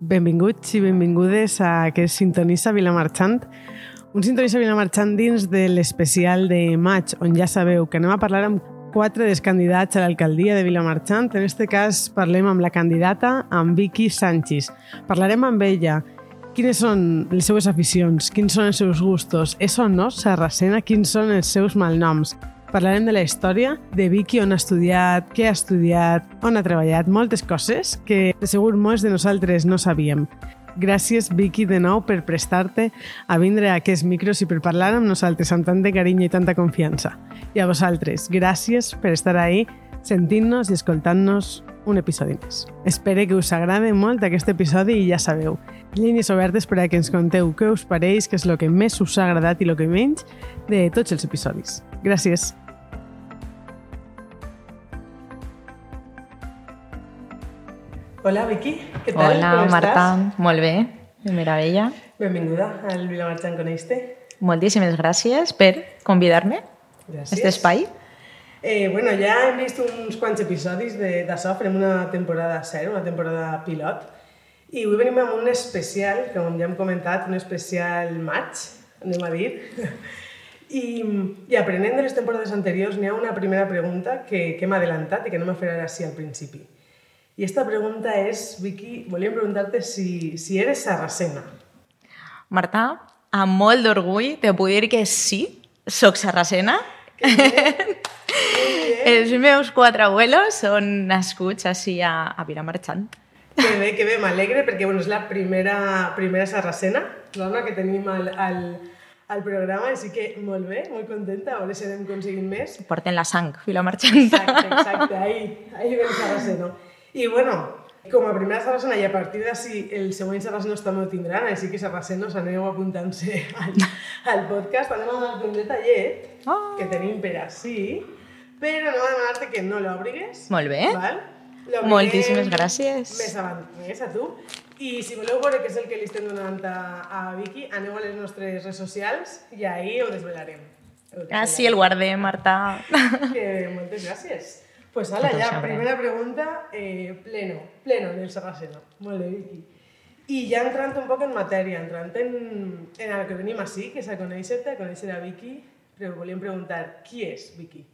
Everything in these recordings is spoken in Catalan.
Benvinguts i benvingudes a aquest Sintonissa Vilamarxant, un Sintonissa Vilamarxant dins de l'especial de maig, on ja sabeu que anem a parlar amb quatre dels candidats a l'alcaldia de Vilamarxant. En aquest cas parlem amb la candidata, amb Vicky Sánchez. Parlarem amb ella quines són les seues aficions, quins són els seus gustos, és o no sarracena, quins són els seus malnoms. Parlarem de la història, de Vicky, on ha estudiat, què ha estudiat, on ha treballat, moltes coses que de segur molts de nosaltres no sabíem. Gràcies, Vicky, de nou per prestar-te a vindre a aquests micros i per parlar amb nosaltres amb tant de carinyo i tanta confiança. I a vosaltres, gràcies per estar ahí sentint-nos i escoltant-nos un episodi més. Espero que us agrade molt aquest episodi i ja sabeu, línies obertes per a que ens conteu què us pareix, què és el que més us ha agradat i el que menys de tots els episodis. Gràcies. Hola, Vicky. Què tal? Hola, Com Marta. estàs? Molt bé, meravella. Benvinguda al Vilamarxant Coneix-te. Moltíssimes gràcies per convidar-me a Gràcies. aquest espai. Eh, bueno, ja hem vist uns quants episodis de- farem una temporada zero, una temporada pilot, i avui venim amb un especial, com ja hem comentat, un especial maig, anem a dir. I, I aprenent de les temporades anteriors, n'hi ha una primera pregunta que, que hem adelantat i que anem a fer ara sí al principi. I esta pregunta és, Vicky, volíem preguntar-te si, si eres sarracena. Marta, amb molt d'orgull te puc dir que sí, soc sarracena. Els meus quatre abuelos són nascuts així a, a Vilamarxant. Que bé, que bé, m'alegre perquè bueno, és la primera, primera sarracena, dona que tenim al, al, al programa, així que molt bé, molt contenta, a veure si anem aconseguint més. Porten la sang, Vilamarxant. Exacte, exacte, ahí, ahí ve el sarraceno. I bueno, com a primera sarracena i a partir d'ací els següents sarracenos també ho tindran, així que sarracenos aneu apuntant-se al, al podcast, anem a donar-te un detallet Oh. que tenim per ací, però a demanar-te que no l'òbrigues. Molt bé. Val? Moltíssimes gràcies. Més avant, més a tu. I si voleu veure què és el que li estem donant a, a Vicky, aneu a les nostres redes socials i ahí ho desvelarem. Ho Ah, sí, el guardé, Marta. que moltes gràcies. Pues ala, ja, primera pregunta, eh, pleno, pleno en el Sarraceno. Molt bé, Vicky. I ja entrant un poc en matèria, entrant en, en el que venim així, que és a conèixer-te, a conèixer a Vicky, però volíem preguntar, qui és Vicky?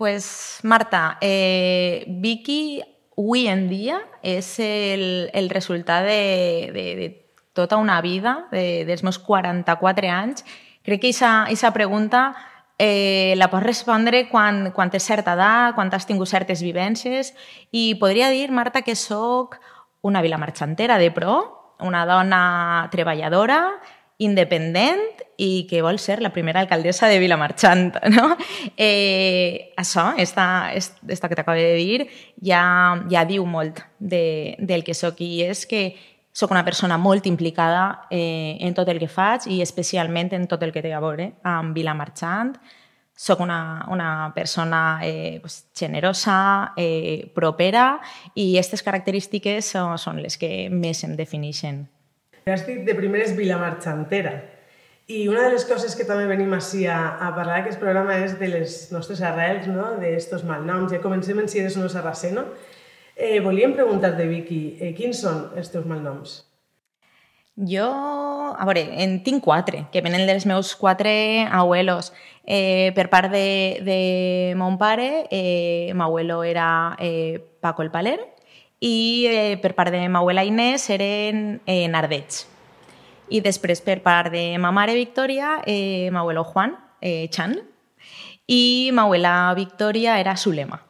Pues Marta, eh, Vicky avui en dia és el, el resultat de, de, de tota una vida, de, dels meus 44 anys. Crec que aquesta pregunta eh, la pots respondre quan, quan tens certa edat, quan has tingut certes vivències i podria dir, Marta, que sóc una vilamarxantera de pro, una dona treballadora, independent i que vol ser la primera alcaldessa de Vilamarxant. No? Eh, això, esta, esta que t'acabo de dir, ja, ja diu molt de, del que sóc i és que sóc una persona molt implicada eh, en tot el que faig i especialment en tot el que té a veure amb Vilamarxant. Soc una, una persona eh, pues, generosa, eh, propera i aquestes característiques són, són les que més em defineixen. Dit de primeres Vilamarxantera. I una de les coses que també venim així a, a parlar d'aquest programa és de les nostres arrels, no? d'estos malnoms. Ja comencem en si eres un sarraceno. Eh, volíem preguntar-te, Vicky, eh, quins són els teus malnoms? Jo, a veure, en tinc quatre, que venen dels meus quatre abuelos. Eh, per part de, de mon pare, eh, m'abuelo era eh, Paco el Paler i eh, per part de m'abuela Inés eren eh, Nardets. I després per part de ma mare Victòria, eh, m'abuelo Juan, eh, Chan, i m'abuela Victòria era Zulema.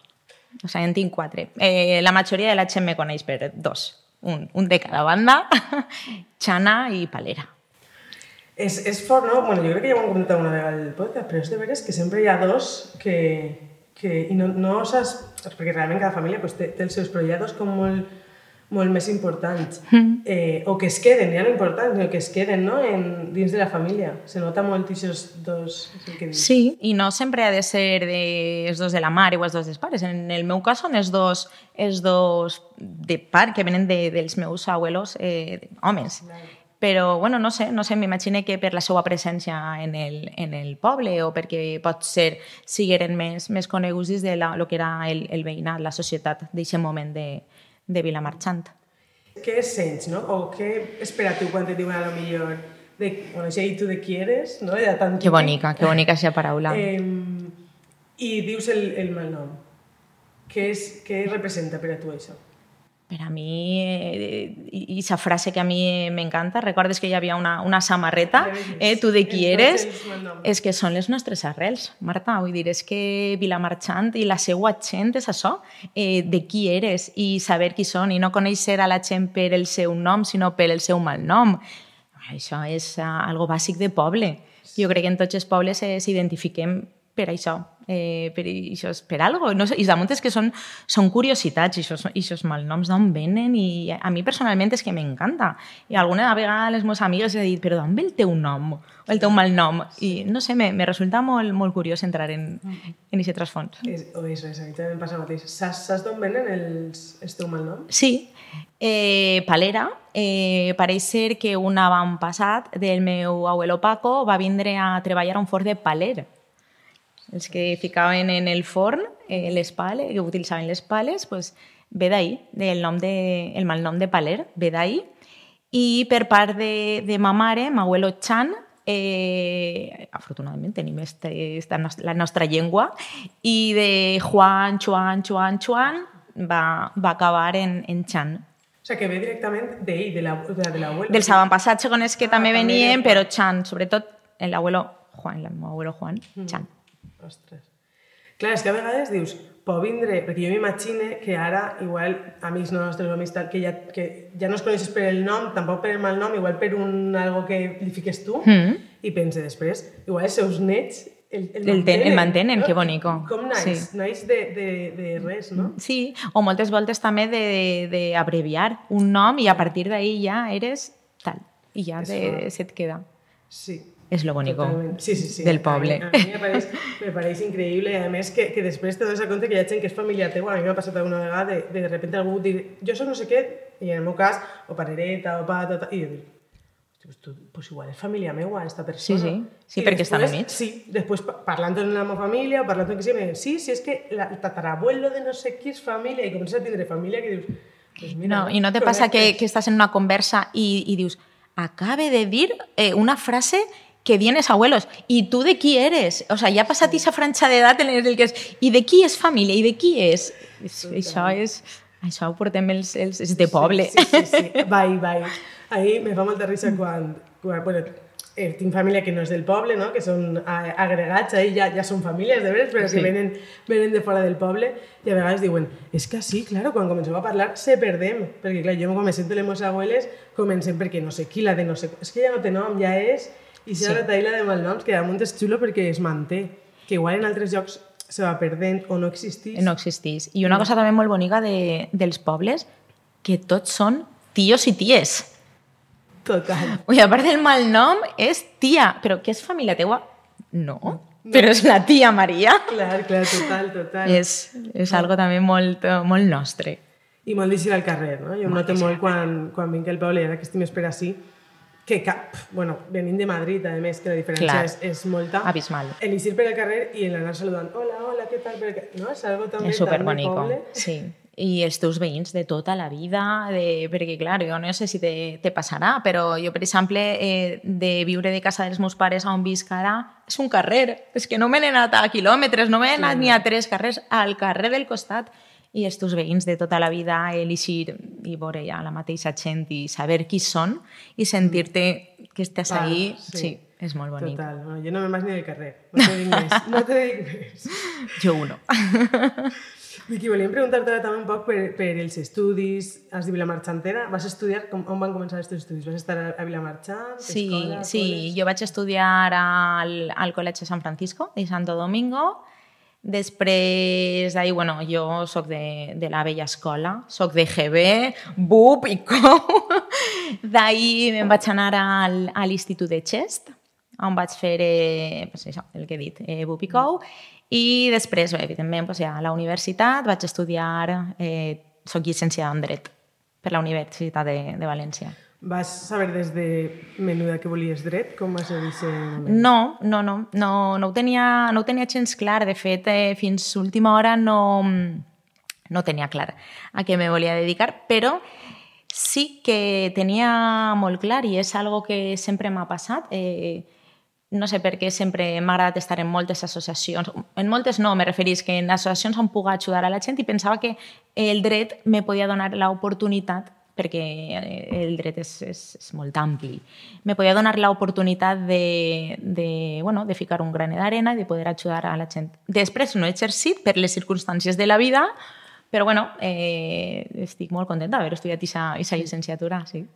O sigui, en tinc quatre. Eh, la majoria de la gent me coneix per dos. Un, un de cada banda, Xana i Palera. És, és fort, no? Bueno, jo crec que ja ho hem comentat una vegada al podcast, però és de veres que sempre hi ha dos que... que i no, no saps... Perquè realment cada família pues, té, té els seus, dos com molt, molt més importants. Eh, o que es queden, ja no importants, sinó que es queden no? en, dins de la família. Se nota molt aquests dos... Que dius. Sí, i no sempre ha de ser de, els dos de la mare o els dos dels pares. En el meu cas són els dos, els dos de part que venen de, dels meus abuelos eh, homes. Però, bueno, no sé, no sé, m'imagino que per la seva presència en el, en el poble o perquè pot ser sigueren més, més coneguts dins de la, lo que era el, el veïnat, la societat d'aquest moment de, de Vilamarxant. Què sents, no? O què espera tu quan te diuen a lo millor de, bueno, si tu de quieres, no? Ja tan Que bonica, que bonica esa paraula. Eh, I dius el, el malnom. Què, és, què representa per a tu això? Per a mi, eh, i esa frase que a mi m'encanta, recordes que hi havia una, una samarreta, eh, tu de qui eres? És que són les nostres arrels, Marta. Vull dir, és que Vilamarxant i la seua gent és això, eh, de qui eres i saber qui són i no conèixer a la gent per el seu nom, sinó per el seu malnom. Això és uh, algo bàsic de poble. Jo crec que en tots els pobles s'identifiquem per això, eh, per, això és per algo. No sé, I damunt és que són, són curiositats, i això, això malnoms d'on venen, i a mi personalment és que m'encanta. I alguna vegada les meves amigues he dit, però d'on ve el teu nom? O el teu malnom? I no sé, me, me resulta molt, molt curiós entrar en, en aquest trasfons. És, o és, és, a mi també em passa el mateix. Saps, saps d'on venen els, els teus malnoms? Sí, eh, Palera, eh, pareix ser que un avantpassat del meu abuelo Paco va vindre a treballar a un forn de paler. Els que ficaven en el forn eh, les pales, que utilitzaven les pales, pues, ve d'ahí, del nom de, el malnom de paler, ve d'ahí. I per part de, de ma mare, m'abuelo Chan, eh, afortunadament tenim este, esta, la nostra llengua, i de Juan, Chuan, Chuan, Chuan, va, va acabar en, en Chan. O sigui, que ve directament d'ell, de. La, de l'abuelo. Dels avantpassats segons que Ah, també també. venien, però Chan, sobretot l'abuelo Juan, el meu abuelo Juan, Chan. Ostres. Clar, és que a vegades dius, pot vindre, perquè jo m'imagine que ara, igual, amics nostres o amistat, que ja, que ja no els coneixes per el nom, tampoc per el mal nom, igual per un algo que li fiques tu, Mm. i pense després, igual els seus nets el, El ten- el mantenen, que bonico. Com naix? Sí. Naix de, de, de res, no? Sí, o moltes voltes també d'abreviar un nom i a partir d'ahí ja eres tal. I ja te, se't queda. Sí. És lo bonico Totalment. Sí, sí, sí. del poble. A mi, a mi me, pareix, me pareix increïble, a més que, que després te dones compte que hi ha gent que és familiar teu, a mi m'ha passat alguna vegada de, de, de repente algú dir, jo soc no sé què, i en el meu cas, o parereta, o pata, ta, i jo dic, "Hosti, pues, tu, pues igual és família meua, esta persona. Sí, sí. Sí, I perquè estan després- units. Sí, després pa- parlant amb la meva família, o parlant amb qui sigui, me diuen, sí, sí, és que la, el tatarabuelo de no sé qui és família, i comences a tindre família que dius, pues mira, No, I no te passa que, connectes. que estàs en una conversa i, i dius, acabe de dir eh, una frase que vienes abuelos. ¿Y tú de qui eres? O sea, ya passat esa franja d'edat en el que és ¿y de qui és família? ¿Y de qui és? això és... Això ho portem els, els, els de poble. Sí, sí, sí. sí. Vai, vai. Ahir me fa molta risa quan... quan bueno, eh, tinc família que no és del poble, no? que són a- agregats, ahí ja, ja són famílies de veres, però Sí. que venen, venen de fora del poble i a vegades diuen, és que sí, claro, quan comencem a parlar se perdem, perquè clar, jo quan me sento les meves abueles comencem perquè no sé qui, la de no sé... És que ja no té nom, ja és... I si Sí. sí. la de malnoms, que damunt és xulo perquè es manté, que igual en altres llocs se va perdent o no existís. No existís. I una cosa també molt bonica de, dels pobles, que tots són tios i ties. Total. Ui, a part del malnom, és tia. Però què és família teua? No. Però és la tia Maria. Clar, clar, total, total. És, és algo també molt, molt nostre. I molt d'eixir al carrer, no? Jo em noto molt quan, quan vinc al poble, i ara que estic més per ací, que cap, bueno, venint de Madrid, a més, que la diferència Clar. és, és molta. Abismal. El eixir per al carrer i l'anar saludant, hola, hola, què tal? Per... què-" No? És algo també És superbonico. poble. Sí. I els teus veïns de tota la vida, de, perquè clar, jo no sé si te, te passarà, però jo, per exemple, eh, de viure de casa dels meus pares a on visc ara, és un carrer. És que no me n'he anat a quilòmetres, no me n'he anat ni a tres carrers, al carrer del costat. I els teus veïns de tota la vida, elixir i veure ja la mateixa gent i saber qui són i sentir-te que estàs ahí, sí. sí, és molt bonic. Total, no, jo no me vas ni del carrer, no te dic més, no te dic més. Jo uno. Vicky, volíem preguntar-te també un poc per, per els estudis, has dit Vilamarxantera, vas estudiar, com, on van començar els teus estudis? Vas estar a, Vilamarxant, Sí, escola, sí, col·les? jo vaig estudiar al, al Col·legi San Francisco de Santo Domingo. Després d'ahir, bueno, jo sóc de, de la vella escola, sóc de GB, BUP i COU. D'ahir me'n vaig anar al, a l'Institut de Chest, on vaig fer eh, pues això, el que he dit, eh, BUP i COU. I després, bé, evidentment, pues, ja, a la universitat vaig estudiar, eh, soc llicenciada en Dret per la Universitat de, de València. Vas saber des de menuda que volies dret? Com va ser aquest moment? No, no, no, no, no, ho tenia, no ho tenia gens clar. De fet, eh, fins última hora no, no tenia clar a què me volia dedicar, però sí que tenia molt clar, i és algo que sempre m'ha passat, eh, no sé per què sempre m'ha agradat estar en moltes associacions. En moltes no, me referís que en associacions on puc ajudar a la gent i pensava que el dret me podia donar l'oportunitat perquè eh, el dret és, és, és molt ampli. Me podia donar l'oportunitat de, de, bueno, de ficar un granet d'arena i de poder ajudar a la gent. Després no he exercit per les circumstàncies de la vida, però bueno, eh, estic molt contenta d'haver estudiat aquesta llicenciatura, sí.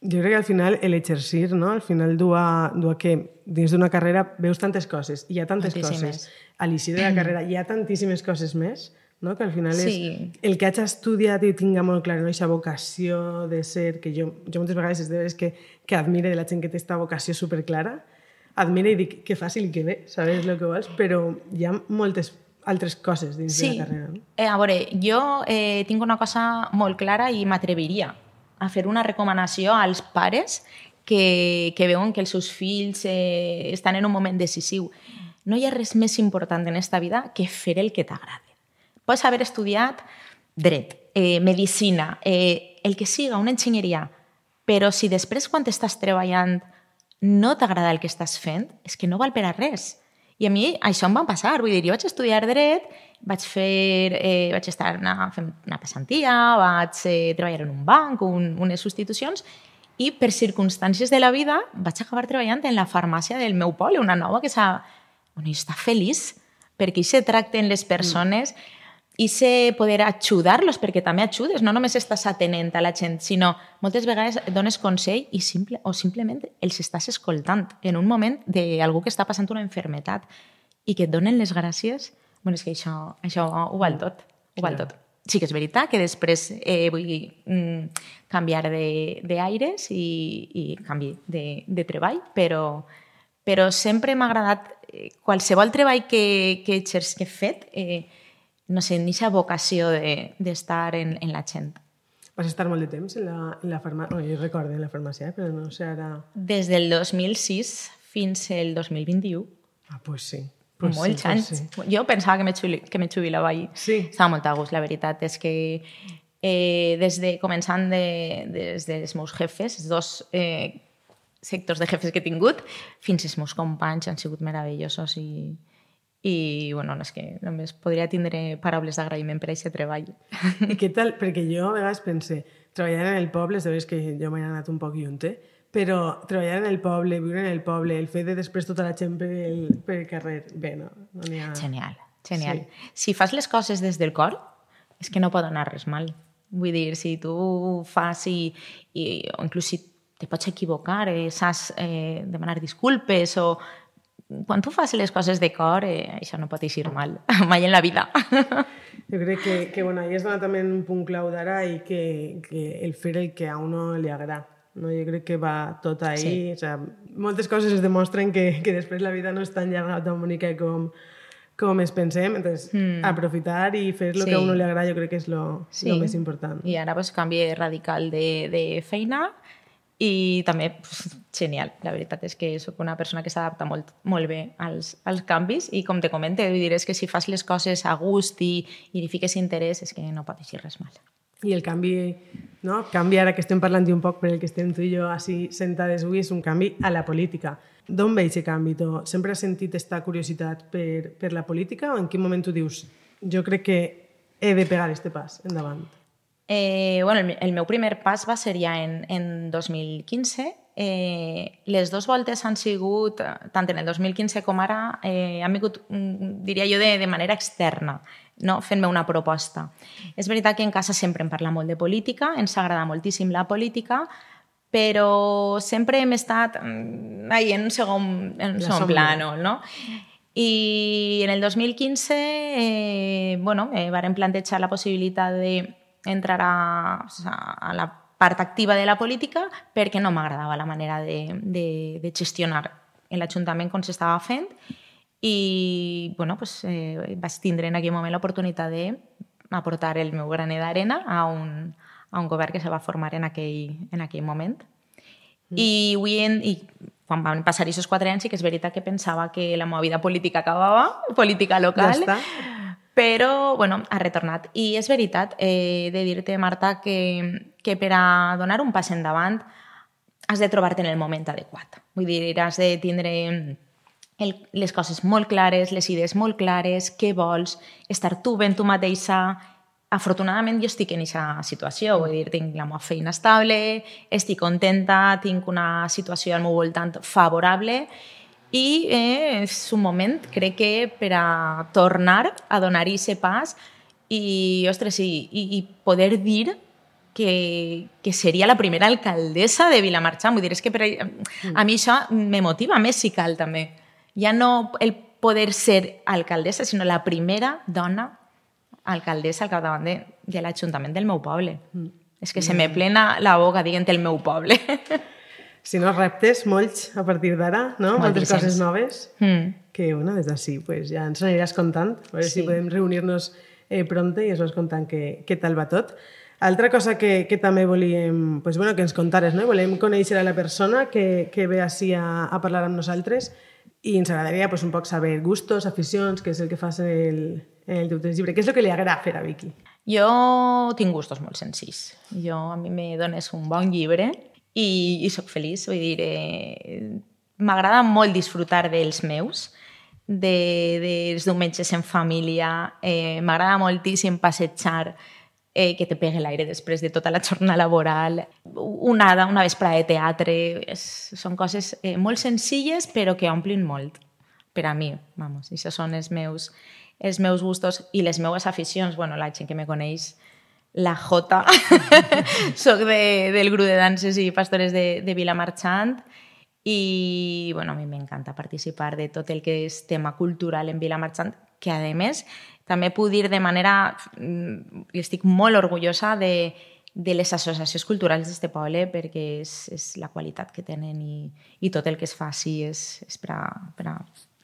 Jo crec que al final l'exercir, no? al final du a, du a que dins d'una carrera veus tantes coses, hi ha tantes coses. A l'inici de la carrera hi ha tantíssimes coses més, no? que al final és Sí. el que haig estudiat i tinga molt clar, no? aquesta vocació de ser, que jo, jo moltes vegades és de veres que, que admire de la gent que té aquesta vocació superclara, admire i dic que fàcil i que bé, sabes el que vols, però hi ha moltes altres coses dins Sí, de la carrera. No? eh, a veure, jo eh, tinc una cosa molt clara i m'atreviria a fer una recomanació als pares que, que veuen que els seus fills eh, estan en un moment decisiu. No hi ha res més important en esta vida que fer el que t'agrada. Pots haver estudiat dret, eh, medicina, eh, el que siga, una enginyeria, però si després quan estàs treballant no t'agrada el que estàs fent, és que no val per a res. I a mi això em va passar, vull dir, jo vaig estudiar dret, vaig fer, eh, vaig estar una, fent una passantia, vaig eh, treballar en un banc, un, unes substitucions, i per circumstàncies de la vida vaig acabar treballant en la farmàcia del meu poble, una nova que s'ha... Bueno, està feliç, perquè se tracten les persones, i sé poder ajudar-los, perquè també ajudes, no només estàs atenent a la gent, sinó moltes vegades dones consell i simple, o simplement els estàs escoltant en un moment d'algú que està passant una enfermetat i que et donen les gràcies, bueno, és que això, això ho val tot, ho val tot. Sí que és veritat que després eh, vull mm, canviar de- d'aires i, i canvi de, de treball, però, però sempre m'ha agradat eh, qualsevol treball que, que, que he fet, eh, no sé, en aquesta vocació de- d'estar de, en, en la gent. Vas estar molt de temps en la, en la farmàcia, oh, jo recordo en la farmàcia, eh? però no sé ara... Des del 2006 fins al 2021. Ah, pues sí. Pues Molts sí, anys. pues sí. Jo pensava que me, xuli, que me jubilava ahir. Sí. Estava molt a gust, la veritat. És que eh, des de, començant de, des dels meus jefes, dos eh, sectors de jefes que he tingut, fins als meus companys han sigut meravellosos i, i bueno, és que només podria tindre paraules d'agraïment per a aquest treball. I què tal? Perquè jo a vegades pense, treballar en el poble, sabes que jo m'he anat un poc lluny, eh? però treballar en el poble, viure en el poble, el fet de després tota la gent pel, pel carrer, bé, no, no n'hi ha... Genial, genial. Sí. Si fas les coses des del cor, és que no pot anar res mal. Vull dir, si tu fas i, i o inclús si te pots equivocar, eh, saps eh, demanar disculpes o quan tu fas les coses de cor, eh, això no pot eixir mal, mai en la vida. Jo crec que, que bueno, ahí es dona també un punt clau d'ara i que, que el fer el que a uno li agrada. No? Jo crec que va tot ahí. Sí. O sea, moltes coses es demostren que, que després la vida no és tan llarga, tan bonica com, com es pensem. Entonces, mm. aprofitar i fer el Sí. que a uno li agrada jo crec que és lo, Sí. lo més important. I ara pues, canvi radical de, de feina i també pues, genial. La veritat és que sóc una persona que s'adapta molt, molt bé als, als canvis i com te comente, vull dir, és que si fas les coses a gust i, i li fiques interès és que no pot eixir res mal. I el canvi, no? canvi ara que estem parlant un poc per el que estem tu i jo així sentades avui és un canvi a la política. D'on ve aquest canvi? Tu sempre has sentit aquesta curiositat per, per la política o en quin moment tu dius jo crec que he de pegar este pas endavant? Eh, bueno, el, el meu primer pas va ser ja en, en 2015. Eh, les dues voltes han sigut, tant en el 2015 com ara, eh, han vingut, mm, diria jo, de, de manera externa, no? fent-me una proposta. És veritat que en casa sempre em parla molt de política, ens agrada moltíssim la política, però sempre hem estat mm, ahí, en un segon, en un segon plano, no? I en el 2015, eh, bueno, eh, varen plantejar la possibilitat d'entrar a, o a la part activa de la política perquè no m'agradava la manera de, de, de gestionar l'Ajuntament com s'estava fent i bueno, pues, eh, vaig tindre en aquell moment l'oportunitat d'aportar el meu graner d'arena a, un, a un govern que se va formar en aquell, en aquell moment. Mm. I, avui en, I quan van passar aquests quatre anys sí que és veritat que pensava que la meva vida política acabava, política local, Ja està. Però, bueno, ha retornat. I és veritat, he de dir-te, Marta, que, que per a donar un pas endavant has de trobar-te en el moment adequat. Vull dir, has de tindre el, les coses molt clares, les idees molt clares, què vols, estar tu ben tu mateixa. Afortunadament jo estic en aquesta situació, vull dir, tinc la meva feina estable, estic contenta, tinc una situació al meu voltant favorable i eh, és un moment, crec que per a tornar a donar-hi aquest pas i, ostres, i, i, i poder dir que, que seria la primera alcaldessa de Vilamarxant. Vull dir, és que per a, a mi això me motiva més si cal també. Ja no el poder ser alcaldessa, sinó la primera dona alcaldessa al capdavant de, de l'Ajuntament del meu poble. Mm. És que se me plena la boca dient el meu poble. si no, reptes molts a partir d'ara, no? Moltes coses noves. Mm. Que, bueno, des d'ací pues, ja ens aniràs contant, a veure sí. si podem reunir-nos eh, pronte i ens vas contant què, què tal va tot. Altra cosa que, que també volíem pues, bueno, que ens contares, no? volem conèixer a la persona que, que ve així a, a parlar amb nosaltres i ens agradaria pues, un poc saber gustos, aficions, què és el que fas en el, en el teu temps llibre, què és el que li agrada fer a Vicky? Jo tinc gustos molt senzills. Jo, a mi me dones un bon llibre i, i sóc feliç. Vull dir, eh, m'agrada molt disfrutar dels meus, de, dels diumenges en família. Eh, m'agrada moltíssim passejar eh, que te pegue l'aire després de tota la jornada laboral, una, una vesprada de teatre, és, són coses eh, molt senzilles però que omplin molt per a mi, vamos, això són els meus, els meus gustos i les meues aficions, bueno, la gent que me coneix la Jota. Soc de, del grup de danses i pastores de, de Vilamarxant i bueno, a mi m'encanta participar de tot el que és tema cultural en Vilamarxant, que a més també puc dir de manera... Mm, i estic molt orgullosa de, de les associacions culturals d'aquest poble perquè és, és la qualitat que tenen i, i tot el que es faci és, és per a, per a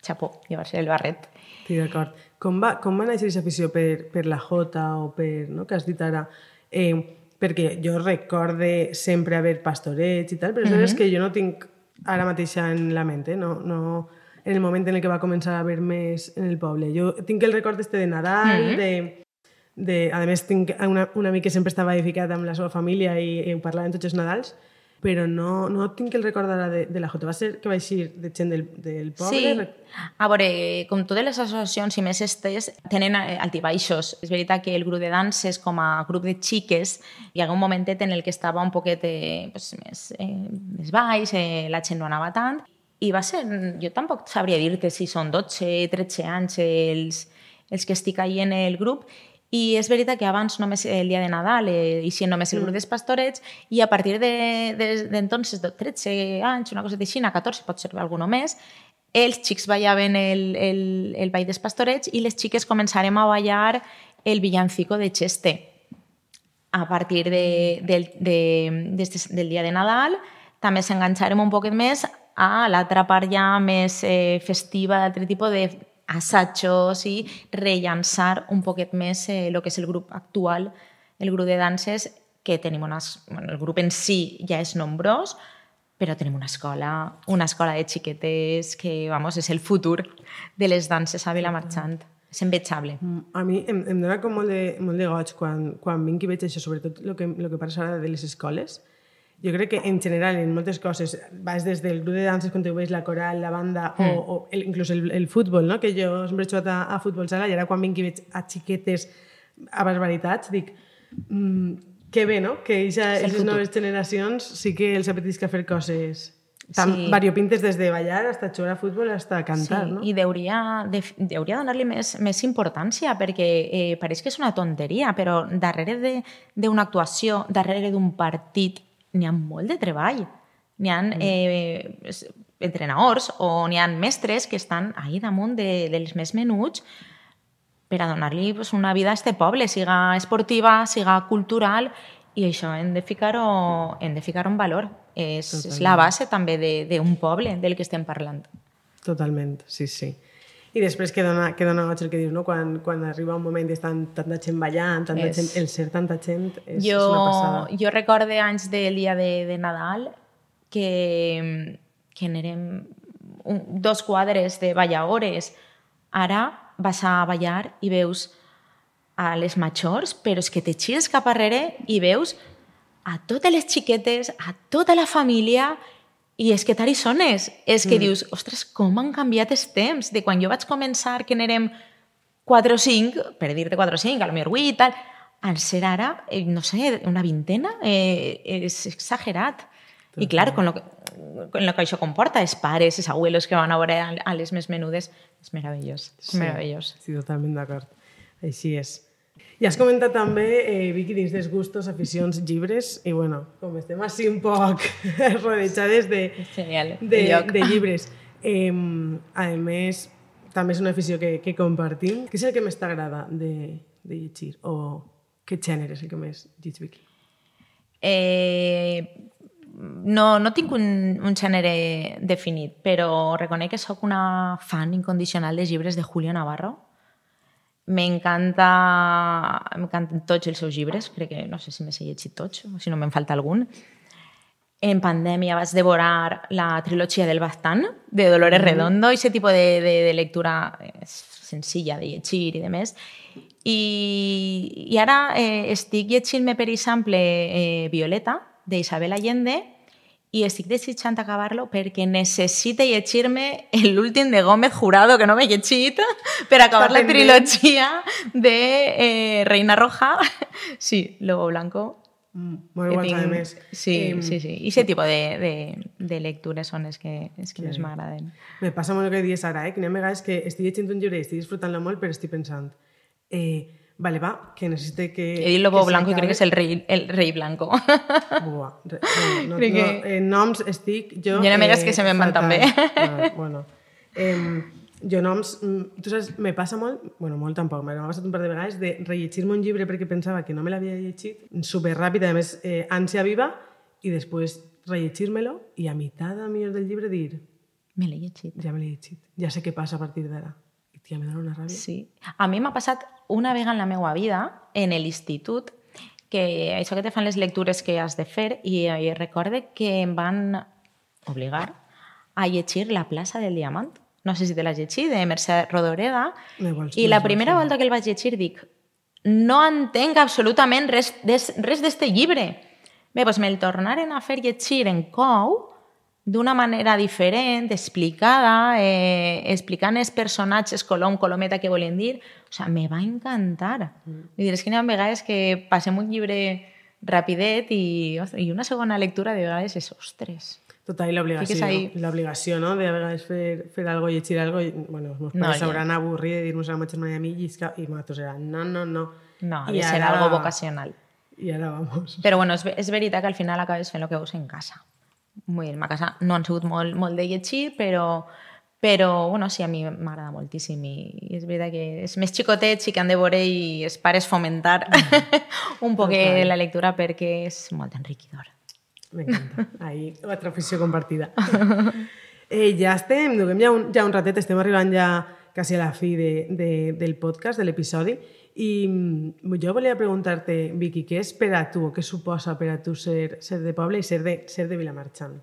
xapó, llevar-se el barret. Sí, d'acord. Com va, com va néixer aquesta afició per, per la Jota o per, no, que has dit ara? Eh, perquè jo recorde sempre haver pastorets i tal, però mm -hmm. és que jo no tinc ara mateix en la ment, eh? no, no, en el moment en el que va començar a haver més en el poble. Jo tinc el record este de Nadal, mm -hmm. de, de, a més tinc una, un amic que sempre estava edificat amb la seva família i, i parlaven tots els Nadals, però no, no tinc el record ara de, de la Jota. Va ser que va eixir de gent del, del poble? Sí. A veure, com totes les associacions i més estes tenen eh, altibaixos. És veritat que el grup de danses com a grup de xiques hi ha un momentet en el que estava un poquet eh, pues, més, eh, més baix, eh, la gent no anava tant, i va ser, jo tampoc sabria dir-te si són 12, 13 anys els, els que estic ahí en el grup, i és veritat que abans només el dia de Nadal eh, i si només el grup mm. dels pastorets i a partir d'entonces, de, de, de 13 anys, una cosa de Xina, 14, pot ser alguna més, els xics ballaven el, el, el ball dels pastorets i les xiques començarem a ballar el villancico de Cheste. A partir de, del, de, de, del dia de Nadal també s'enganxarem un poquet més a l'altra part ja més eh, festiva, d'altre tipus de assajos i rellançar un poquet més eh, el que és el grup actual, el grup de danses, que tenim unes... Bueno, el grup en si ja és nombrós, però tenim una escola, una escola de xiquetes que, vamos, és el futur de les danses a Vilamarxant. És envejable. Mm, a mi em, em dona com molt de, molt de goig quan, quan vinc i veig això, sobretot el que, el que passa ara de les escoles, jo crec que en general en moltes coses vas des del grup de danses quan veus la coral, la banda mm. o, o el, inclús el, el futbol, no? que jo sempre he jugat a, a futbol sala i ara quan vinc i veig a xiquetes a barbaritats dic mmm, que bé, no? Que aquestes noves generacions sí que els apetisca fer coses tan sí. variopintes des de ballar hasta jugar a futbol hasta cantar, sí, no? I deuria, de, deuria donar-li més, més importància perquè eh, pareix que és una tonteria, però darrere d'una actuació, darrere d'un partit n'hi ha molt de treball. N'hi ha mm. eh, entrenadors o n'hi ha mestres que estan ahí damunt de, dels més menuts per a donar-li pues, una vida a este poble, siga esportiva, siga cultural, i això hem de ficar-ho ficar en valor. És, és la base també d'un poble del que estem parlant. Totalment, sí, sí. I després que dona, que dona goig el que dius, no? quan, quan arriba un moment i estan tanta gent ballant, tanta és... gent, el ser tanta gent és, jo, és una passada. Jo recorde anys del dia de, de Nadal que, que érem un, dos quadres de balladores. Ara vas a ballar i veus a les majors, però és que te gires cap arrere i veus a totes les xiquetes, a tota la família, i és que tari sones. És que mm. dius, ostres, com han canviat els temps? De quan jo vaig començar, que n'érem 4 o 5, per dir-te 4 o 5, a lo millor 8 i tal, al ser ara, eh, no sé, una vintena, eh, és exagerat. I clar, con lo, que, con lo que això comporta, els pares, els abuelos que van a veure a les més menudes, és meravellós. És Sí, meravellós. Sí, totalment d'acord. Així és. I has comentat també, eh, Vicky, dins dels gustos, aficions, llibres, i bueno, com estem així un poc rodejades de, Genial. de, de llibres. Eh, a més, també és una afició que, que compartim. Què és el que més t'agrada de, de llegir? O què gènere és el que més lleig, Vicky? Eh, no, no tinc un, un gènere definit, però reconec que sóc una fan incondicional de llibres de Julio Navarro. M'encanta m'encanten tots els seus llibres, crec que no sé si m'he llegit tots, o si no me'n falta algun. En pandèmia vaig devorar la trilogia del Baztán, de Dolores Redondo, i aquest tipus de, de, de lectura senzilla de llegir i de més. I, i ara eh, estic llegint-me, per exemple, eh, Violeta, d'Isabel Allende, i estic desitjant acabar-lo perquè necessite llegir-me l'últim de Gómez Jurado, que no m'he llegit, per acabar la trilogia de eh, Reina Roja. Sí, Lobo Blanco. Mm, molt a tinc- més. Sí, Em, sí, sí. I aquest tipus de, de, de lectures són les que, les que més m'agraden. Me passa molt el que dius ara, eh? que n'hi ha vegades que estic llegint un llibre i estic disfrutant-lo molt, però estic pensant, eh, vale, va, que necessite que... He dit Lobo que Blanco i crec que és el rei, el rei blanco. Buah, re, no, no, Crec no, que- eh, noms estic jo... Hi ha amigues que se me'n van també. Ah, bueno, eh, jo noms... mm, Tu saps, me passa molt, bueno, molt tampoc, m'ha passat un par de vegades de rellegir-me un llibre perquè pensava que no me l'havia llegit, super ràpid, a més, eh, ànsia viva, i després rellegir-me-lo i a meitat a millor del llibre dir Me l'he llegit. ja me l'he llegit, ja sé què passa a partir d'ara. Tia, me dona una ràbia. Sí. A mi m'ha passat una vegada en la meva vida, en l'institut, que això que te fan les lectures que has de fer, i, i recorde que em van obligar a llegir La plaça del diamant. No sé si te l'has llegit, de Mercè Rodoreda. Igual, I la primera volta que el vaig llegir dic no entenc absolutament res des- res d'este llibre. Bé, doncs me'l tornaren a fer llegir en cou d'una manera diferent, explicada, eh, explicant els personatges colom, colometa que volen dir. O sigui, me va encantar. Mm. Vull dir, és que n'hi ha vegades que passem un llibre rapidet i, i una segona lectura de vegades és, ostres, Total, i l'obligació, Fiques ahí. l'obligació, no? De a vegades fer, fer algo, llegir algo, i, bueno, els meus No, pares ja. avorrit de dir-nos a la a mi, llisca, i nosaltres era, no, no, no. no, ha de ser ara- algo vocacional. I ara, vamos. Però bueno, és, ve- és veritat que al final acabes fent el que veus en casa. Vull dir, a casa no han sigut molt, molt de llegir, però, però bueno, sí, a mi m'agrada moltíssim i, i és veritat que és més xicotets i que han de veure i els pares fomentar un poc Total. la lectura perquè és molt enriquidor. M'encanta. Ahí, otra afició compartida. eh, ja estem, duguem ja un, ja un ratet, estem arribant ja quasi a la fi de, de, del podcast, de l'episodi, i mm, jo volia preguntar-te, Vicky, què és per a tu, o què suposa per a tu ser, ser de poble i ser de, ser de Vilamarxant?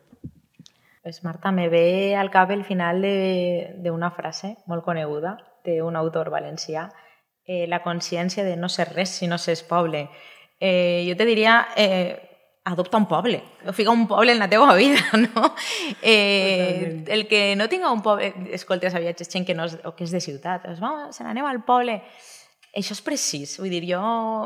Pues Marta, me ve al cap el final de- d'una frase molt coneguda d'un autor valencià, eh, la consciència de no ser res si no s'és poble. Eh, jo te diria, eh, adopta un poble, o fica un poble en la teua vida, no? Eh, Totalment. el que no tinga un poble... Escolta, sabia gent que, no és, o que és de ciutat, doncs, vamos, se n'anem al poble. Això és precís. Vull dir, jo,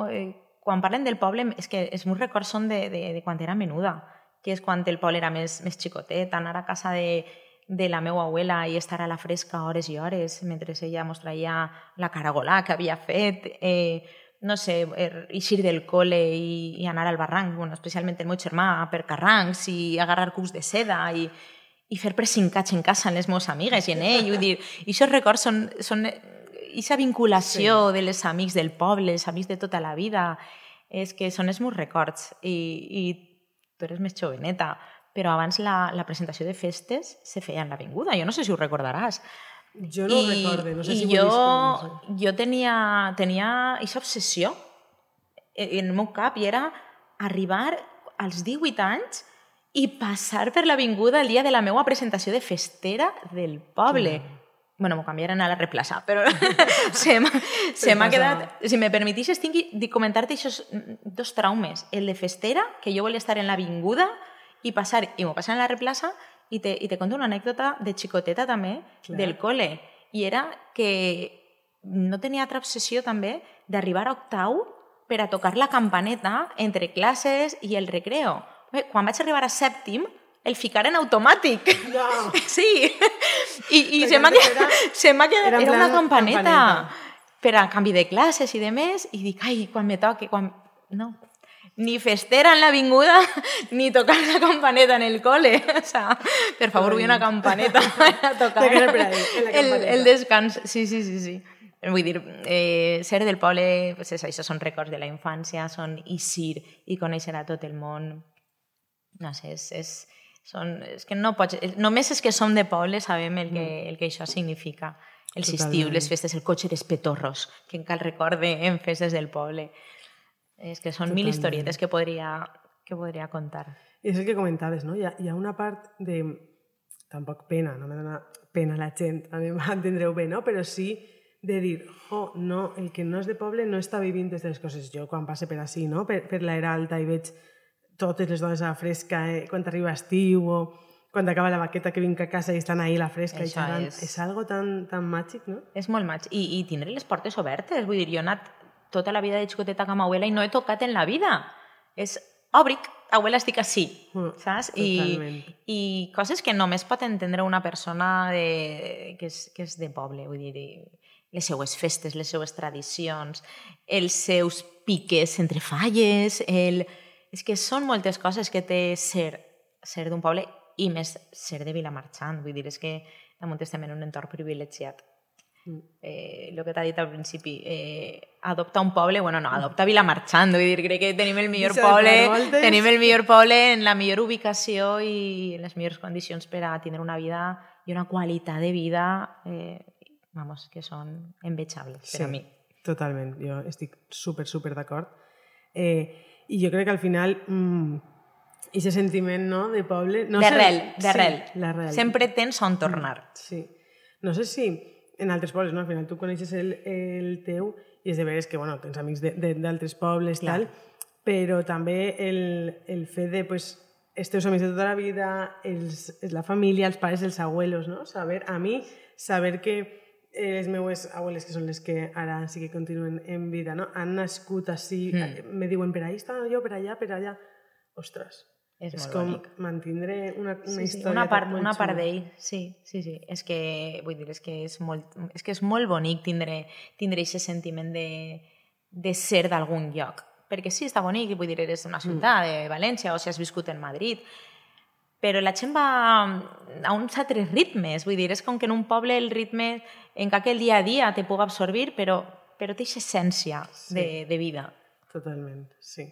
eh, quan parlen del poble, és que els meus records són de, de, de quan era menuda, que és quan el poble era més, més xicotet, anar a casa de, de la meva abuela i estar a la fresca hores i hores mentre ella mos traia la caragolà que havia fet, eh, no sé, er- eixir del col·le i, i anar al barranc, bueno, especialment el meu germà, per carrancs i agarrar cucs de seda i, i fer pressincats en casa amb les meves amigues i en ell. Vull dir, i aquests records són, són aquesta vinculació sí. de les amics del poble, els amics de tota la vida, és que són els meus records. I, i tu eres més joveneta, però abans la, la presentació de festes se feia en l'avinguda. Jo no sé si ho recordaràs. Jo no ho recorde, no sé i si ho jo, vist. no sé. jo tenia, tenia aquesta obsessió en el meu cap i era arribar als 18 anys i passar per l'avinguda el dia de la meva presentació de festera del poble. Bueno, m'ho canviaran a la replaça, però se se m'ha quedat... Si me permetixes, tinc de comentar-te aquests dos traumes. El de festera, que jo volia estar en l'avinguda i passar, i m'ho passar en la replaça, i te, i te conto una anècdota de xicoteta també, Clar. del col·le. I era que no tenia altra obsessió també d'arribar a octau per a tocar la campaneta entre classes i el recreo. Quan vaig arribar a sèptim, el ficar en automàtic. No. Sí. I se m'ha quedat, se quedat, era, era una campaneta, campaneta per a canvi de classes i de més, i dic, ai, quan me toqui, quan... No, ni festera en l'avinguda, ni tocar la campaneta en el cole. O sea, per favor, vull una campaneta a tocar el, el descans. Sí, sí, sí, sí. Vull dir, eh, ser del poble, pues és, això són records de la infància, són eixir i conèixer a tot el món. No sé, és, és, són, és que no pots... Només és que som de poble sabem el que, mm. el que això significa. El estiu, les festes, el cotxe dels petorros, que encara recorde en festes del poble. És que són Totalment. mil historietes que podria, que podria contar. I és el que comentaves, no? Hi ha, hi ha una part de... Tampoc pena, no me dona pena la gent, a mi m'entendreu bé, no? Però sí de dir, oh, no, el que no és de poble no està vivint aquestes coses. Jo, quan passe per així, no? per, per l'era alta i veig totes les dones a la fresca eh, quan arriba estiu o quan acaba la baqueta que vinc a casa i estan ahí a la fresca Això i xerrant. És... és algo tan, tan màgic, no? És molt màgic. I, I tindre les portes obertes. Vull dir, jo he anat tota la vida de xicoteta amb abuela i no he tocat en la vida. És òbric, abuela, estic així, mm, saps? I, I coses que només pot entendre una persona de, que, és, que és de poble, vull dir, les seues festes, les seues tradicions, els seus piques entre falles, el... és que són moltes coses que té ser, ser d'un poble i més ser de Vilamarxant, vull dir, és que damunt estem en un entorn privilegiat. Mm. Eh, el que t'ha dit al principi, eh, adopta un poble, bueno, no, adopta Vilamarxant, vull dir, crec que tenim el millor poble, tenim el millor poble en la millor ubicació i en les millors condicions per a tindre una vida i una qualitat de vida eh, vamos, que són envejables sí, per a mi. Totalment, jo estic super, super d'acord. Eh, I jo crec que al final mm, i sentiment no, de poble... No d'arrel, d'arrel. Sí, Sempre tens on tornar. Mm, sí. No sé si en altres pobles, no? al final tu coneixes el, el teu i és de veres que bueno, tens amics d'altres pobles, Clar. tal, però també el, el fet de pues, els teus amics de tota la vida, els, la família, els pares, els abuelos, no? Saber, a mi, saber que les meues abueles, que són les que ara sí que continuen en vida, no? han nascut així, mm. me diuen per ahí està jo, per allà, per allà. Ostres, és, és com bonic. mantindre una, una sí, història una part, una part d'ell, sí, sí, sí. És que, vull dir, és que és molt, és que és molt bonic tindre, tindre aquest sentiment de, de ser d'algun lloc. Perquè sí, està bonic, vull dir, eres una ciutat mm. de València o si has viscut en Madrid, però la gent va a uns altres ritmes, vull dir, és com que en un poble el ritme, en que aquell dia a dia te puc absorbir, però, però té essència sí. de, de vida. Totalment, sí.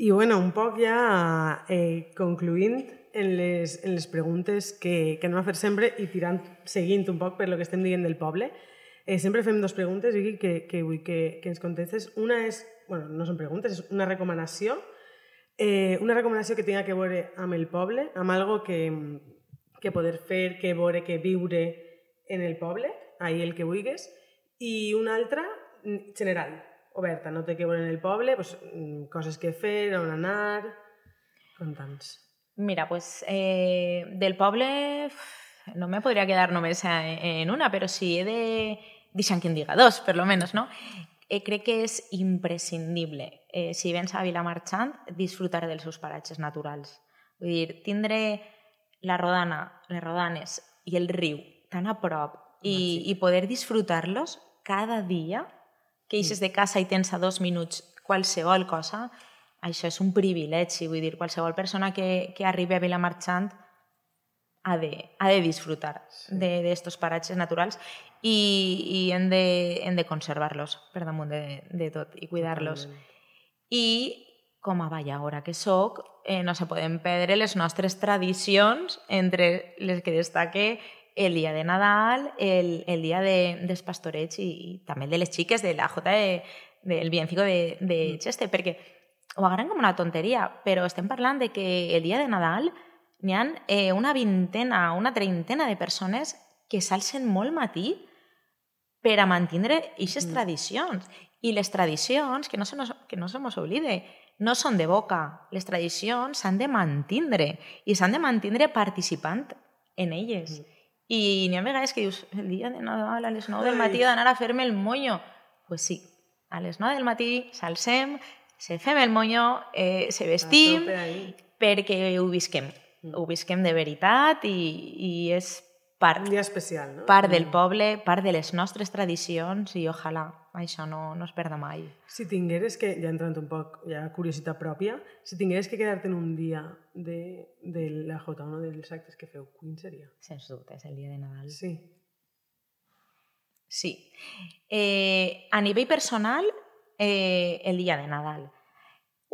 I bueno, un poc ja eh, concluint en les, en les preguntes que, que anem a fer sempre i tirant, seguint un poc per lo que estem dient del poble, eh, sempre fem dues preguntes, Vicky, que, que vull que, que ens contestes. Una és, bueno, no són preguntes, és una recomanació Eh, una recomanació que tinga que veure amb el poble, amb algo que, que poder fer, que veure, que viure en el poble, ahí el que vulguis, i una altra general, oberta, no té que en el poble, pues, coses que fer, on anar... Conta'ns. Mira, pues eh, del poble no me podria quedar només en una, però si he de... Deixa'm que en diga dos, per lo menos, no? Eh, crec que és imprescindible, eh, si vens a Vilamarxant, disfrutar dels seus paratges naturals. Vull dir, tindre la rodana, les rodanes i el riu tan a prop i, i poder disfrutar-los cada dia, que eixes de casa i tens a dos minuts qualsevol cosa, això és un privilegi. Vull dir, qualsevol persona que, que arribi a Vilamarxant ha de, ha de disfrutar sí. d'estos de, paratges naturals i, i hem, de, hem de conservar-los per damunt de, de tot i cuidar-los. I com a balladora que sóc, eh, no se poden perdre les nostres tradicions, entre les que destaque el dia de Nadal, el, el dia de, dels pastorets i, i també el de les xiques de la Jota de, del Biencico de, de mm. Cheste, perquè ho agarren com una tonteria, però estem parlant de que el dia de Nadal n'hi ha eh, una vintena, una treintena de persones que s'alcen molt matí per a mantenir aquestes mm. tradicions. I les tradicions, que no se nos, que no se mos oblide, no són de boca. Les tradicions s'han de mantindre i s'han de mantindre participant en elles. Mm. I n'hi ha vegades que dius, el dia de Nadal a les 9 del matí he d'anar a fer-me el moño. Pues sí, a les 9 del matí s'alcem, se fem el moño, eh, se vestim, perquè ho visquem. Mm. Ho visquem de veritat i, i és part, un dia especial, no? part del mm. poble, part de les nostres tradicions i ojalà això no, no es perda mai. Si tingueres que, ja entrant un poc, ja curiositat pròpia, si tingueres que quedar-te en un dia de, de la J1 dels actes que feu, quin seria? Sens dubte, és el dia de Nadal. Sí. Sí. Eh, a nivell personal, eh, el dia de Nadal.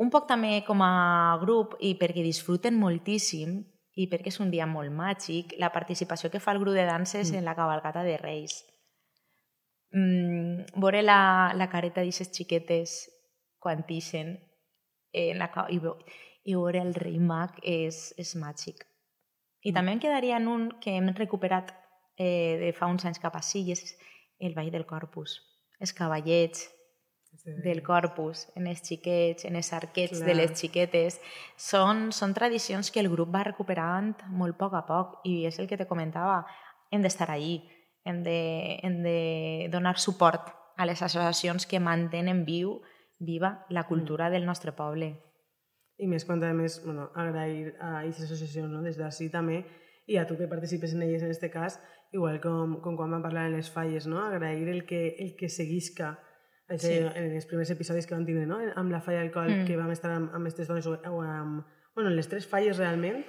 Un poc també com a grup i perquè disfruten moltíssim i perquè és un dia molt màgic, la participació que fa el grup de danses mm. en la cabalgata de Reis. Mm, veure la, la careta d'aquestes xiquetes quan tixen eh, la, i, i veure el rei mag és, és màgic. I mm. també em quedaria en un que hem recuperat eh, de fa uns anys cap a sí, és el Ball del Corpus. Els cavallets, del corpus, en els xiquets, en els arquets Clar. de les xiquetes. Són, són tradicions que el grup va recuperant molt a poc a poc i és el que te comentava, hem d'estar allí, hem de, hem de donar suport a les associacions que mantenen viu, viva la cultura mm. del nostre poble. I més quan, a més, bueno, agrair a aquestes associacions no? des d'ací també i a tu que participes en elles en aquest cas, igual com, com quan vam parlar en les falles, no? agrair el que, el que seguisca sí. en els primers episodis que vam tindre, no? amb la falla d'alcohol mm. que vam estar amb, amb aquestes dones, o, o amb, bueno, les tres falles realment,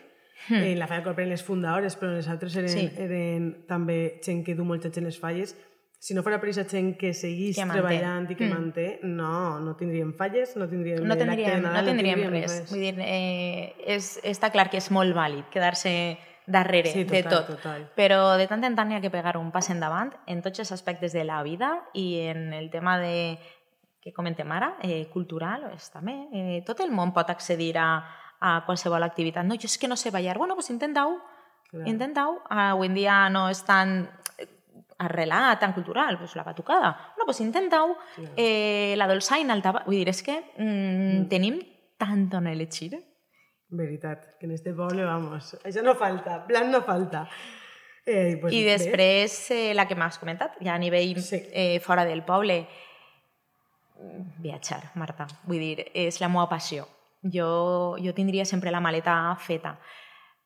mm. eh, la falla d'alcohol eren les fundadores, però les altres eren, sí. eren també gent que du molt en les falles, si no fos per aquesta gent que seguís que treballant i que mm. manté, no, no tindríem falles, no tindríem, no tindríem, Nadal, no tindríem, no tindríem res. res. Vull dir, eh, és, està clar que és molt vàlid quedar-se darrere sí, total, de tot. Total. Però de tant en tant hi ha que pegar un pas endavant en tots els aspectes de la vida i en el tema de que comentem ara, eh, cultural, és, també, eh, tot el món pot accedir a, a qualsevol activitat. No, jo és que no sé ballar. Bueno, doncs intentau. Claro. Intentau. Uh, avui en dia no és tan eh, arrelat, tan cultural, pues la batucada. No, pues intentau. Claro. Eh, la dolçaina, el tabac... Vull dir, és que mm, mm. tenim tant on elegir. Veritat, que en este poble, vamos, això no falta, plan no falta. Eh, pues, I després, eh, la que m'has comentat, ja a nivell sí. eh, fora del poble, viatjar, Marta. Vull dir, és la meva passió. Jo, jo tindria sempre la maleta feta.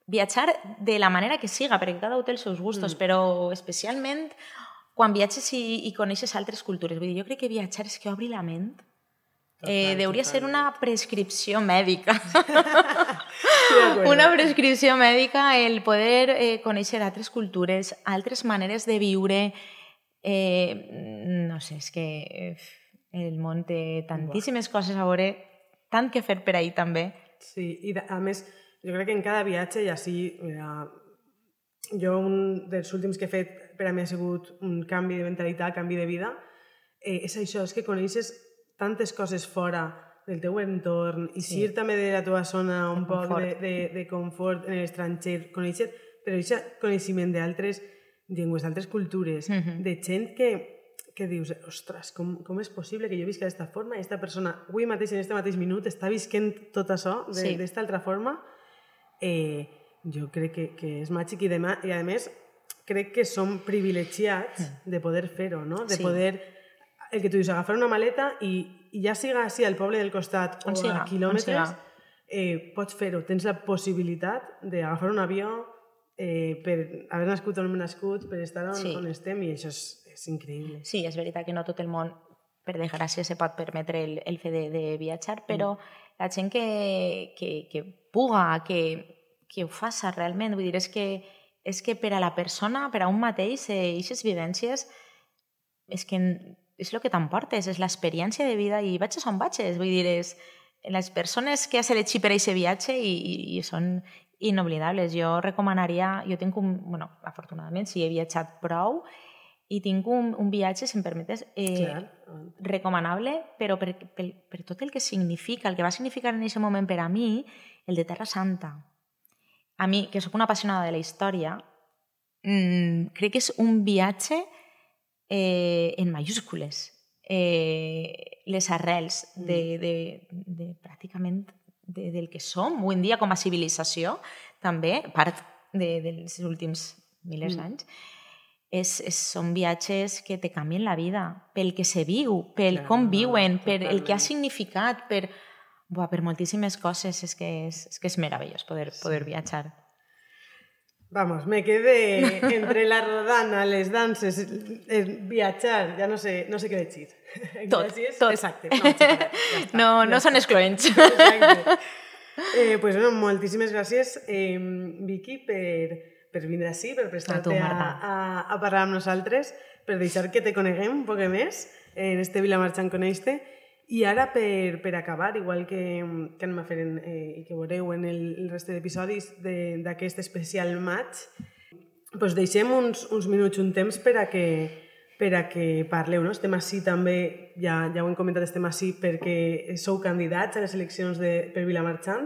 Viatjar de la manera que siga, perquè cada té els seus gustos, mm. però especialment quan viatges i, i coneixes altres cultures. Vull dir, jo crec que viatjar és que obri la ment eh, deuria ser una prescripció mèdica. una prescripció mèdica el poder eh, conèixer altres cultures, altres maneres de viure. Eh, no sé, és que eh, el món té tantíssimes Uau. coses a veure, tant que fer per ahir també. Sí, i a més, jo crec que en cada viatge, i així, mira, jo un dels últims que he fet per a mi ha sigut un canvi de mentalitat, canvi de vida, eh, és això, és que coneixes tantes coses fora del teu entorn i sí. sir també de la teva zona un poc de, de, de confort en l'estranger, conèixer, però aquest coneixement d'altres llengües, d'altres cultures, mm -hmm. de gent que, que dius, ostres, com, com és possible que jo visca d'esta forma i aquesta persona avui mateix, en aquest mateix minut, està visquent tot això d'esta sí. altra forma, eh, jo crec que, que és màgic i, demà, i a més crec que som privilegiats mm. de poder fer-ho, no? de sí. poder el que tu dius, agafar una maleta i, i ja siga així al poble del costat on o siga, a quilòmetres, eh, pots fer-ho. Tens la possibilitat d'agafar un avió eh, per haver nascut on hem nascut, per estar on, sí. on estem, i això és, és increïble. Sí, és veritat que no tot el món, per desgràcia, se pot permetre el, el fet de, de viatjar, però mm. la gent que, que, que puga, que, que ho faça realment, vull dir, és que, és que per a la persona, per a un mateix, aquestes eh, vivències, és que és el que t'emportes, és l'experiència de vida i vaig on vaig, vull dir, és les persones que has elegit per a aquest viatge i, i, i són inoblidables. Jo recomanaria, jo tinc un, bueno, afortunadament sí he viatjat prou i tinc un, un viatge, si em permetes, eh, Clar. recomanable, però per, per, per tot el que significa, el que va significar en aquest moment per a mi, el de Terra Santa. A mi, que sóc una apassionada de la història, mm, crec que és un viatge eh, en mayúscules. Eh, les arrels de, de, de pràcticament de, del que som avui en dia com a civilització, també, part de, dels últims milers d'anys, és, és, són viatges que te canvien la vida, pel que se viu, pel Clar, com viuen, per el que ha significat, per, buah, per moltíssimes coses. És que és, és, que és meravellós poder, sí. poder viatjar. Vamos, me quedé entre la rodana, les danses, el viatjar, ja no sé, no sé què decir. Tot, tot. Exacte. No, ja no, no són excloents. Exacte. Eh, pues, bueno, moltíssimes gràcies, eh, Vicky, per, per vindre així, per prestar-te a, a, a parlar amb nosaltres, per deixar que te coneguem un poc més en este Vilamarxant Coneix-te. I ara, per, per acabar, igual que, que anem a fer en, eh, i que veureu en el, el reste d'episodis d'aquest especial maig, pues deixem uns, uns minuts, un temps per a que, per a que parleu. No? Estem així també, ja, ja ho hem comentat, estem així perquè sou candidats a les eleccions de, per Vilamarxant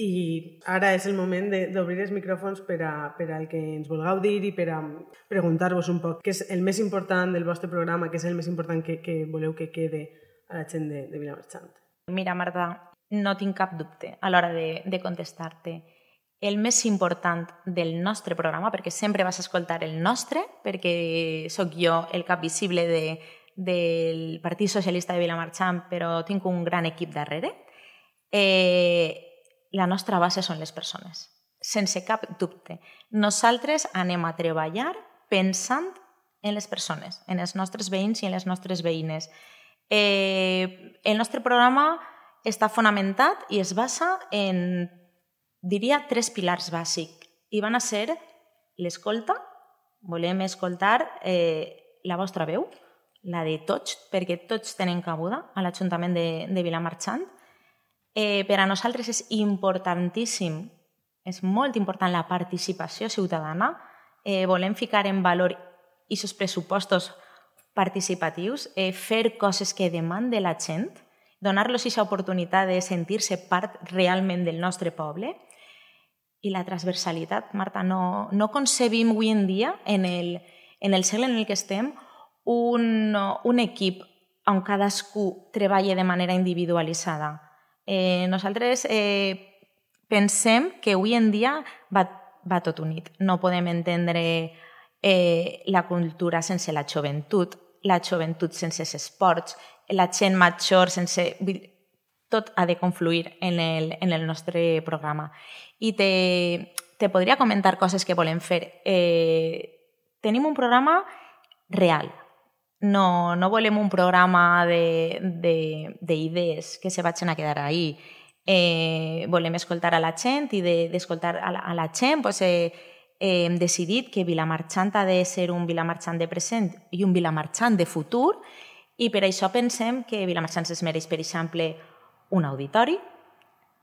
i ara és el moment d'obrir els micròfons per, a, per al que ens vulgueu dir i per a preguntar-vos un poc què és el més important del vostre programa, què és el més important que, que voleu que quede a la gent de, de Vilamarxant. Mira, Marta, no tinc cap dubte a l'hora de, de contestar-te. El més important del nostre programa, perquè sempre vas escoltar el nostre, perquè sóc jo el cap visible de, del Partit Socialista de Vilamarxant, però tinc un gran equip darrere, eh, la nostra base són les persones, sense cap dubte. Nosaltres anem a treballar pensant en les persones, en els nostres veïns i en les nostres veïnes. Eh, el nostre programa està fonamentat i es basa en, diria, tres pilars bàsics. I van a ser l'escolta, volem escoltar eh, la vostra veu, la de tots, perquè tots tenen cabuda a l'Ajuntament de, de Vilamarxant, Eh, per a nosaltres és importantíssim, és molt important la participació ciutadana. Eh, volem ficar en valor aquests pressupostos participatius, eh, fer coses que demande la gent, donar-los aquesta oportunitat de sentir-se part realment del nostre poble. I la transversalitat, Marta, no, no concebim avui en dia, en el, en el segle en el que estem, un, un equip on cadascú treballa de manera individualitzada Eh, nosaltres eh, pensem que avui en dia va, va tot unit. No podem entendre eh, la cultura sense la joventut, la joventut sense els esports, la gent major sense... Tot ha de confluir en el, en el nostre programa. I te, te podria comentar coses que volem fer. Eh, tenim un programa real, no, no volem un programa d'idees que se vagin a quedar ahí. Eh, volem escoltar a la gent i d'escoltar de, a, a la gent pues, eh, eh, hem decidit que Vilamarxant ha de ser un Vilamarxant de present i un Vilamarxant de futur i per això pensem que Vilamarxant es mereix, per exemple, un auditori,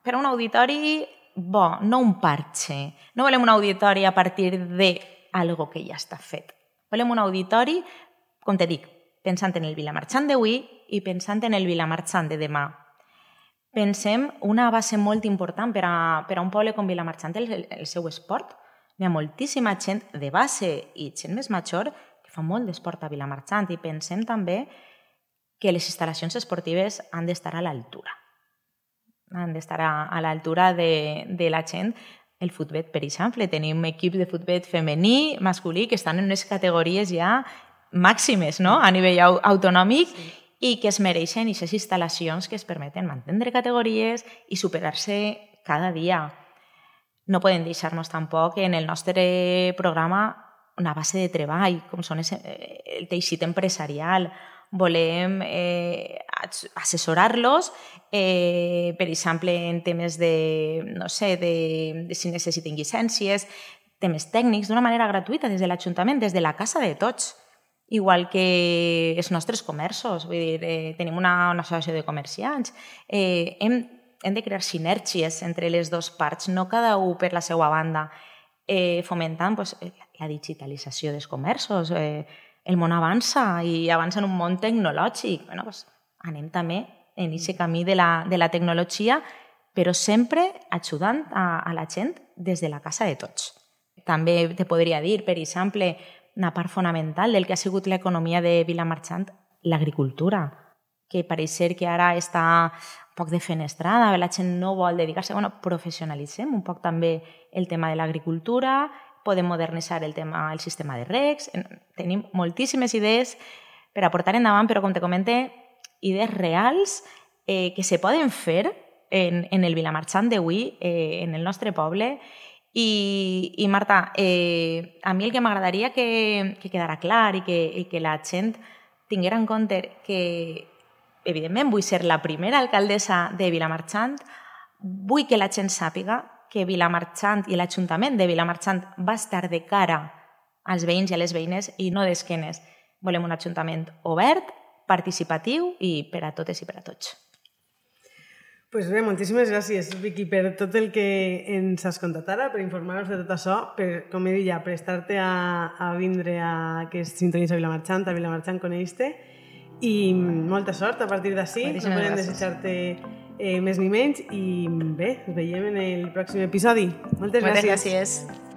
però un auditori bo, no un parche. No volem un auditori a partir de algo que ja està fet. Volem un auditori com te dic, pensant en el Vilamarxant d'avui i pensant en el Vilamarxant de demà. Pensem una base molt important per a, per a un poble com Vilamarxant, el, el seu esport. Hi ha moltíssima gent de base i gent més major que fa molt d'esport a Vilamarxant i pensem també que les instal·lacions esportives han d'estar a l'altura. Han d'estar a, a l'altura de, de la gent el futbol, per exemple. Tenim equip de futbol femení, masculí, que estan en unes categories ja màximes no? a nivell autonòmic sí. i que es mereixen aquestes instal·lacions que es permeten mantenir categories i superar-se cada dia. No podem deixar-nos tampoc en el nostre programa una base de treball, com són eh, el teixit empresarial. Volem eh, assessorar-los, eh, per exemple, en temes de, no sé, de, de si necessiten llicències, temes tècnics, d'una manera gratuïta des de l'Ajuntament, des de la casa de tots igual que els nostres comerços. Vull dir, eh, tenim una, una associació de comerciants. Eh, hem, hem de crear sinergies entre les dues parts, no cada un per la seva banda, eh, fomentant pues, la digitalització dels comerços. Eh, el món avança i avança en un món tecnològic. Bueno, pues, anem també en aquest camí de la, de la tecnologia, però sempre ajudant a, a la gent des de la casa de tots també te podria dir, per exemple, una part fonamental del que ha sigut l'economia de Vilamarxant, l'agricultura, que pareix ser que ara està poc defenestrada, la gent no vol dedicar-se... Bueno, professionalitzem un poc també el tema de l'agricultura, podem modernitzar el tema el sistema de recs, tenim moltíssimes idees per a portar endavant, però com te comente, idees reals eh, que se poden fer en, en el Vilamarxant d'avui, eh, en el nostre poble, i, i Marta, eh, a mi el que m'agradaria que, que quedara clar i que, i que la gent tinguera en compte que, evidentment, vull ser la primera alcaldessa de Vilamarxant, vull que la gent sàpiga que Vilamarxant i l'Ajuntament de Vilamarxant va estar de cara als veïns i a les veïnes i no d'esquenes. Volem un ajuntament obert, participatiu i per a totes i per a tots. Pues bé, moltíssimes gràcies, Vicky, per tot el que ens has contat ara, per informar-nos de tot això, per, com he dit ja, prestar-te a, a vindre a aquest sintonís a Vilamarxant, a Vilamarxant coneix-te, i molta sort a partir d'ací, no podem desitjar-te eh, més ni menys, i bé, ens veiem en el pròxim episodi. Moltes, Moltes gràcies. gràcies.